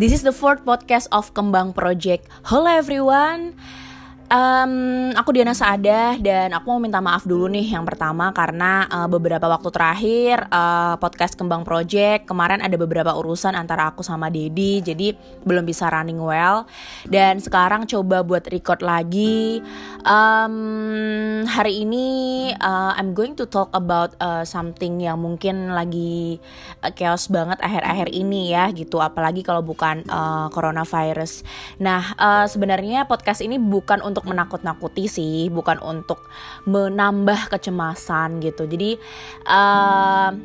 This is the fourth podcast of Kembang Project. Hello everyone. Um, aku Diana Saada dan aku mau minta maaf dulu nih yang pertama karena uh, beberapa waktu terakhir uh, podcast Kembang Project kemarin ada beberapa urusan antara aku sama Dedi jadi belum bisa running well. Dan sekarang coba buat record lagi. Um, hari ini uh, I'm going to talk about uh, something yang mungkin lagi uh, chaos banget akhir-akhir ini ya gitu. Apalagi kalau bukan uh, coronavirus. Nah uh, sebenarnya podcast ini bukan untuk untuk menakut-nakuti sih, bukan untuk menambah kecemasan gitu. Jadi uh,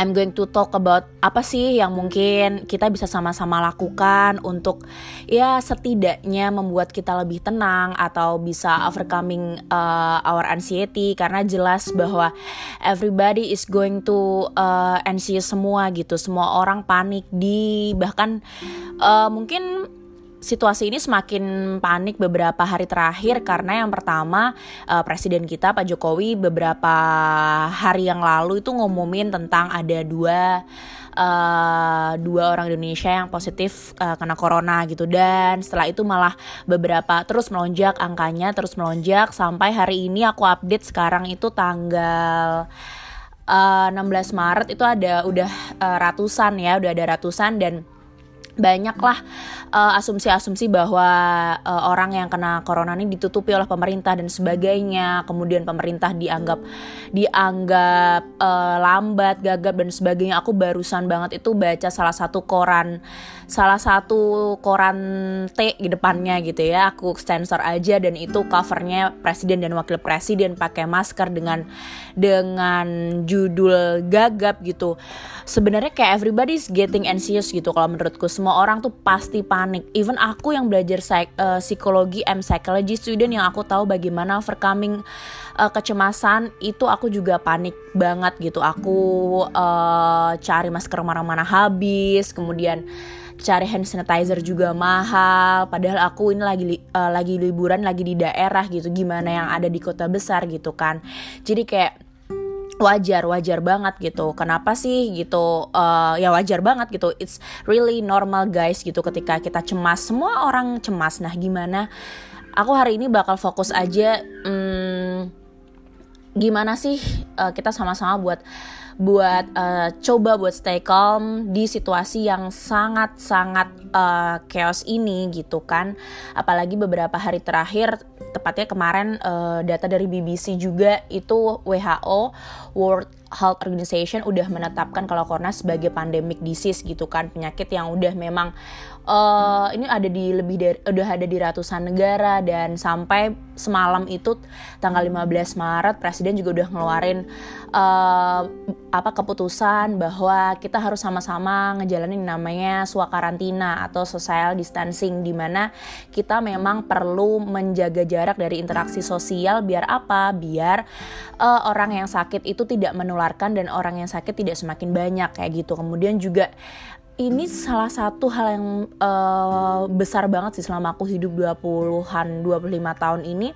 I'm going to talk about apa sih yang mungkin kita bisa sama-sama lakukan untuk ya setidaknya membuat kita lebih tenang atau bisa overcoming uh, our anxiety karena jelas bahwa everybody is going to uh, anxious semua gitu semua orang panik di bahkan uh, mungkin situasi ini semakin panik beberapa hari terakhir karena yang pertama uh, presiden kita Pak Jokowi beberapa hari yang lalu itu ngumumin tentang ada dua uh, dua orang Indonesia yang positif uh, kena corona gitu. Dan setelah itu malah beberapa terus melonjak angkanya terus melonjak. Sampai hari ini aku update sekarang itu tanggal uh, 16 Maret itu ada udah uh, ratusan ya udah ada ratusan. Dan banyaklah uh, asumsi-asumsi bahwa uh, orang yang kena corona ini ditutupi oleh pemerintah dan sebagainya. Kemudian pemerintah dianggap dianggap uh, lambat gagap dan sebagainya. Aku barusan banget itu baca salah satu koran salah satu koran T di depannya gitu ya. Aku sensor aja dan itu covernya presiden dan wakil presiden pakai masker dengan dengan judul gagap gitu. Sebenarnya kayak everybody's getting anxious gitu kalau menurutku. Semua orang tuh pasti panik. Even aku yang belajar psik uh, psikologi M psychology student yang aku tahu bagaimana overcoming uh, kecemasan itu aku juga panik banget gitu. Aku uh, cari masker mana-mana habis kemudian cari hand sanitizer juga mahal. Padahal aku ini lagi uh, lagi liburan lagi di daerah gitu gimana yang ada di kota besar gitu kan. Jadi kayak wajar wajar banget gitu. Kenapa sih gitu? Uh, ya wajar banget gitu. It's really normal guys gitu ketika kita cemas. Semua orang cemas. Nah gimana? Aku hari ini bakal fokus aja hmm, gimana sih uh, kita sama-sama buat buat uh, coba buat stay calm di situasi yang sangat-sangat uh, chaos ini gitu kan. Apalagi beberapa hari terakhir tepatnya kemarin uh, data dari BBC juga itu WHO World Health Organization udah menetapkan kalau corona sebagai pandemic disease gitu kan penyakit yang udah memang uh, ini ada di lebih dari udah ada di ratusan negara dan sampai semalam itu tanggal 15 Maret presiden juga udah ngeluarin uh, apa keputusan bahwa kita harus sama-sama ngejalanin namanya swakarantina atau social distancing di mana kita memang perlu menjaga jarak dari interaksi sosial biar apa? Biar uh, orang yang sakit itu tidak menularkan dan orang yang sakit tidak semakin banyak kayak gitu. Kemudian juga ini salah satu hal yang uh, besar banget sih selama aku hidup 20-an 25 tahun ini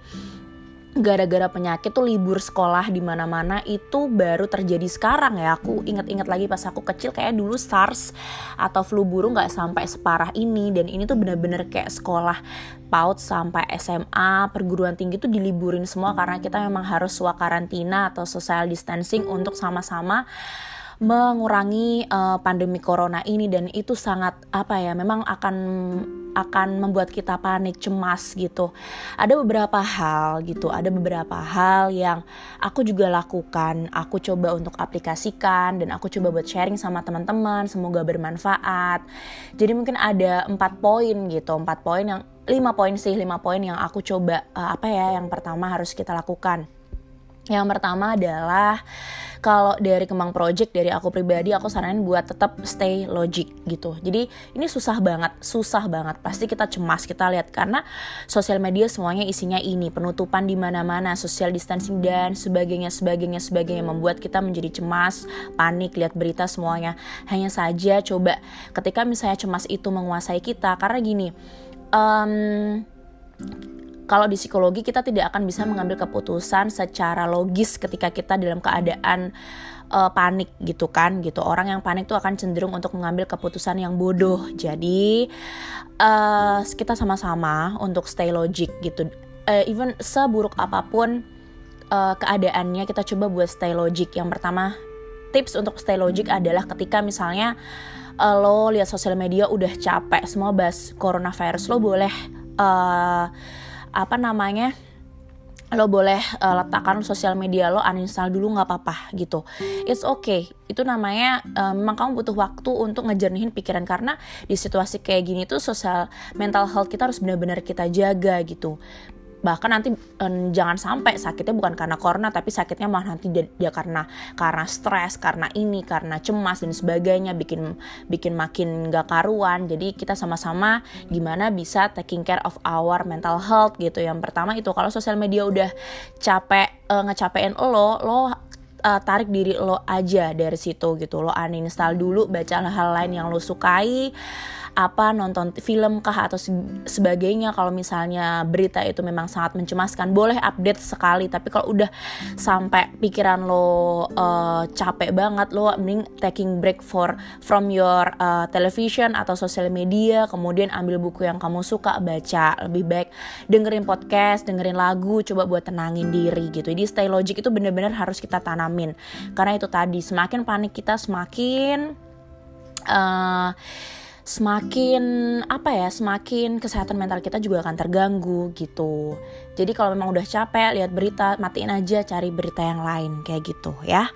gara-gara penyakit tuh libur sekolah di mana-mana itu baru terjadi sekarang ya. Aku inget-inget lagi pas aku kecil kayak dulu SARS atau flu burung nggak sampai separah ini. Dan ini tuh bener-bener kayak sekolah PAUD sampai SMA perguruan tinggi tuh diliburin semua karena kita memang harus swakarantina atau social distancing untuk sama-sama mengurangi uh, pandemi corona ini dan itu sangat apa ya memang akan akan membuat kita panik cemas gitu. Ada beberapa hal gitu ada beberapa hal yang aku juga lakukan. Aku coba untuk aplikasikan dan aku coba buat sharing sama teman-teman semoga bermanfaat. Jadi mungkin ada empat poin gitu empat poin yang lima poin sih lima poin yang aku coba uh, apa ya yang pertama harus kita lakukan yang pertama adalah kalau dari Kembang Project dari aku pribadi aku saranin buat tetap stay logic gitu. Jadi ini susah banget, susah banget. Pasti kita cemas kita lihat karena sosial media semuanya isinya ini penutupan di mana-mana, social distancing dan sebagainya sebagainya sebagainya membuat kita menjadi cemas, panik lihat berita semuanya. Hanya saja coba ketika misalnya cemas itu menguasai kita karena gini um, kalau di psikologi kita tidak akan bisa mengambil keputusan secara logis ketika kita dalam keadaan uh, panik gitu kan gitu. Orang yang panik tuh akan cenderung untuk mengambil keputusan yang bodoh. Jadi uh, kita sama-sama untuk stay logic gitu. Uh, even seburuk apa pun uh, keadaannya kita coba buat stay logic. Yang pertama tips untuk stay logic adalah ketika misalnya uh, lo lihat sosial media udah capek semua bahas coronavirus lo boleh uh, apa namanya lo boleh uh, letakkan sosial media lo uninstall dulu nggak apa-apa gitu. It's okay. Itu namanya uh, memang kamu butuh waktu untuk ngejernihin pikiran. Karena di situasi kayak gini tuh sosial mental health kita harus benar-benar kita jaga gitu bahkan nanti um, jangan sampai sakitnya bukan karena corona tapi sakitnya malah nanti dia, dia karena karena stres karena ini karena cemas dan sebagainya bikin bikin makin gak karuan. Jadi kita sama-sama gimana bisa taking care of our mental health gitu. Yang pertama itu kalau sosial media udah capek uh, ngecapein lo lo uh, tarik diri lo aja dari situ gitu. Lo uninstall dulu baca hal lain yang lo sukai apa nonton film kah atau sebagainya. Kalau misalnya berita itu memang sangat mencemaskan boleh update sekali. Tapi kalau udah sampai pikiran lo uh, capek banget lo mending taking break for from your uh, television atau sosial media kemudian ambil buku yang kamu suka baca. Lebih baik dengerin podcast dengerin lagu coba buat tenangin diri gitu. Jadi stay logic itu bener-bener harus kita tanamin. Karena itu tadi semakin panik kita semakin uh, semakin apa ya semakin kesehatan mental kita juga akan terganggu gitu. Jadi kalau memang udah capek lihat berita matiin aja cari berita yang lain kayak gitu ya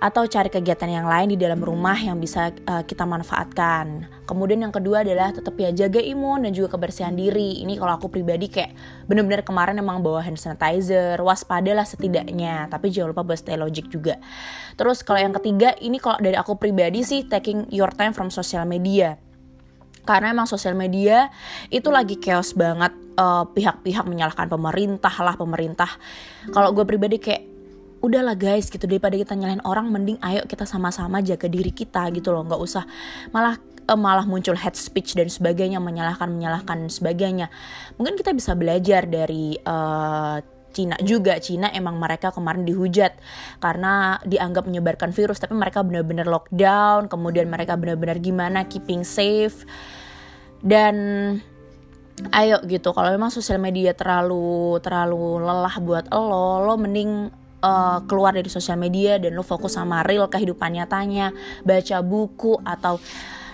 atau cari kegiatan yang lain di dalam rumah yang bisa uh, kita manfaatkan. Kemudian yang kedua adalah tetap ya jaga imun dan juga kebersihan diri. Ini kalau aku pribadi kayak bener-bener kemarin emang bawa hand sanitizer, waspadalah setidaknya. Tapi jangan lupa stay logic juga. Terus kalau yang ketiga ini kalau dari aku pribadi sih taking your time from social media karena emang sosial media itu lagi chaos banget eh, pihak-pihak uh, menyalahkan pemerintah lah pemerintah kalau gue pribadi kayak udahlah guys gitu daripada kita nyalain orang mending ayo kita sama-sama jaga diri kita gitu loh. Nggak usah malah uh, malah muncul head speech dan sebagainya menyalahkan menyalahkan dan sebagainya. Mungkin kita bisa belajar dari uh, Cina juga. Cina emang mereka kemarin dihujat karena dianggap menyebarkan virus tapi mereka benar-benar lockdown kemudian mereka benar-benar gimana keeping safe. Dan ayo gitu kalau memang sosial media terlalu terlalu lelah buat lo lo mending uh, keluar dari sosial media dan lo fokus sama real kehidupan nyatanya, baca buku atau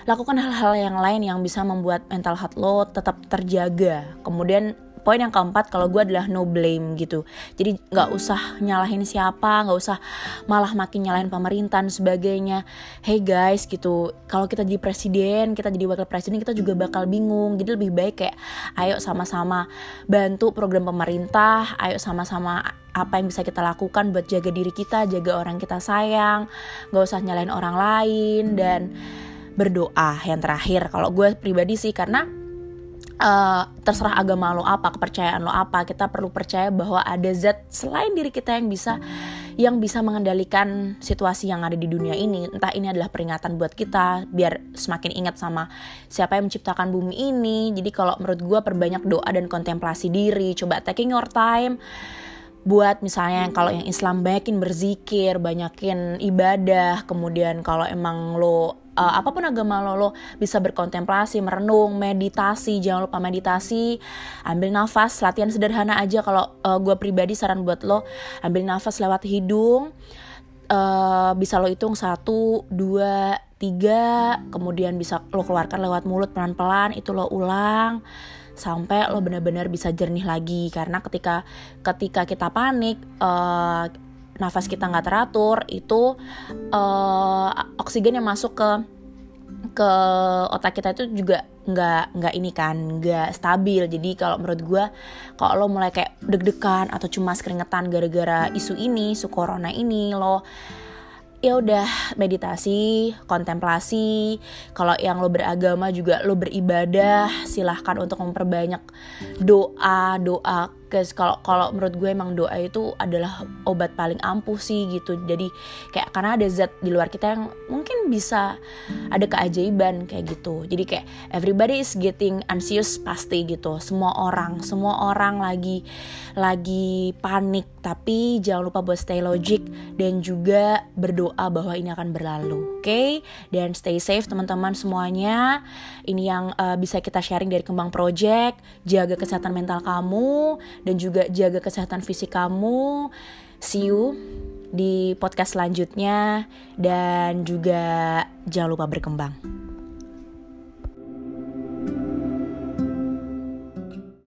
lakukan hal-hal yang lain yang bisa membuat mental health lo tetap terjaga. Kemudian poin yang keempat kalau gue adalah no blame gitu. Jadi nggak usah nyalahin siapa nggak usah malah makin nyalahin pemerintah dan sebagainya. Hey guys gitu kalau kita jadi presiden kita jadi wakil presiden kita juga bakal bingung. Jadi lebih baik kayak ayo sama-sama bantu program pemerintah ayo sama-sama apa yang bisa kita lakukan buat jaga diri kita jaga orang kita sayang nggak usah nyalain orang lain dan berdoa yang terakhir kalau gue pribadi sih karena uh, terserah agama lo apa, kepercayaan lo apa, kita perlu percaya bahwa ada zat selain diri kita yang bisa yang bisa mengendalikan situasi yang ada di dunia ini. Entah ini adalah peringatan buat kita biar semakin ingat sama siapa yang menciptakan bumi ini. Jadi kalau menurut gue perbanyak doa dan kontemplasi diri, coba taking your time buat misalnya kalau yang Islam banyakin berzikir, banyakin ibadah, kemudian kalau emang lo uh, apa pun agama lo lo bisa berkontemplasi merenung meditasi jangan lupa meditasi ambil nafas latihan sederhana aja. Kalau uh, gue pribadi saran buat lo ambil nafas lewat hidung uh, bisa lo hitung satu dua tiga kemudian bisa lo keluarkan lewat mulut pelan pelan itu lo ulang sampai lo benar-benar bisa jernih lagi. Karena ketika ketika kita panik uh, nafas kita nggak teratur itu uh, oksigen yang masuk ke ke otak kita itu juga nggak nggak ini kan nggak stabil. Jadi kalau menurut gue kalau lo mulai kayak deg-degan atau cuma keringetan gara-gara isu ini isu corona ini lo ya udah meditasi, kontemplasi. Kalau yang lo beragama juga lo beribadah, silahkan untuk memperbanyak doa, doa Guys, kalau kalau menurut gue emang doa itu adalah obat paling ampuh sih gitu. Jadi kayak karena ada zat di luar kita yang mungkin bisa ada keajaiban kayak gitu. Jadi kayak everybody is getting anxious pasti gitu. Semua orang, semua orang lagi lagi panik, tapi jangan lupa buat stay logic dan juga berdoa bahwa ini akan berlalu. Oke? Okay? Dan stay safe teman-teman semuanya. Ini yang uh, bisa kita sharing dari Kembang Project. Jaga kesehatan mental kamu dan juga jaga kesehatan fisik kamu. See you di podcast selanjutnya dan juga jangan lupa berkembang.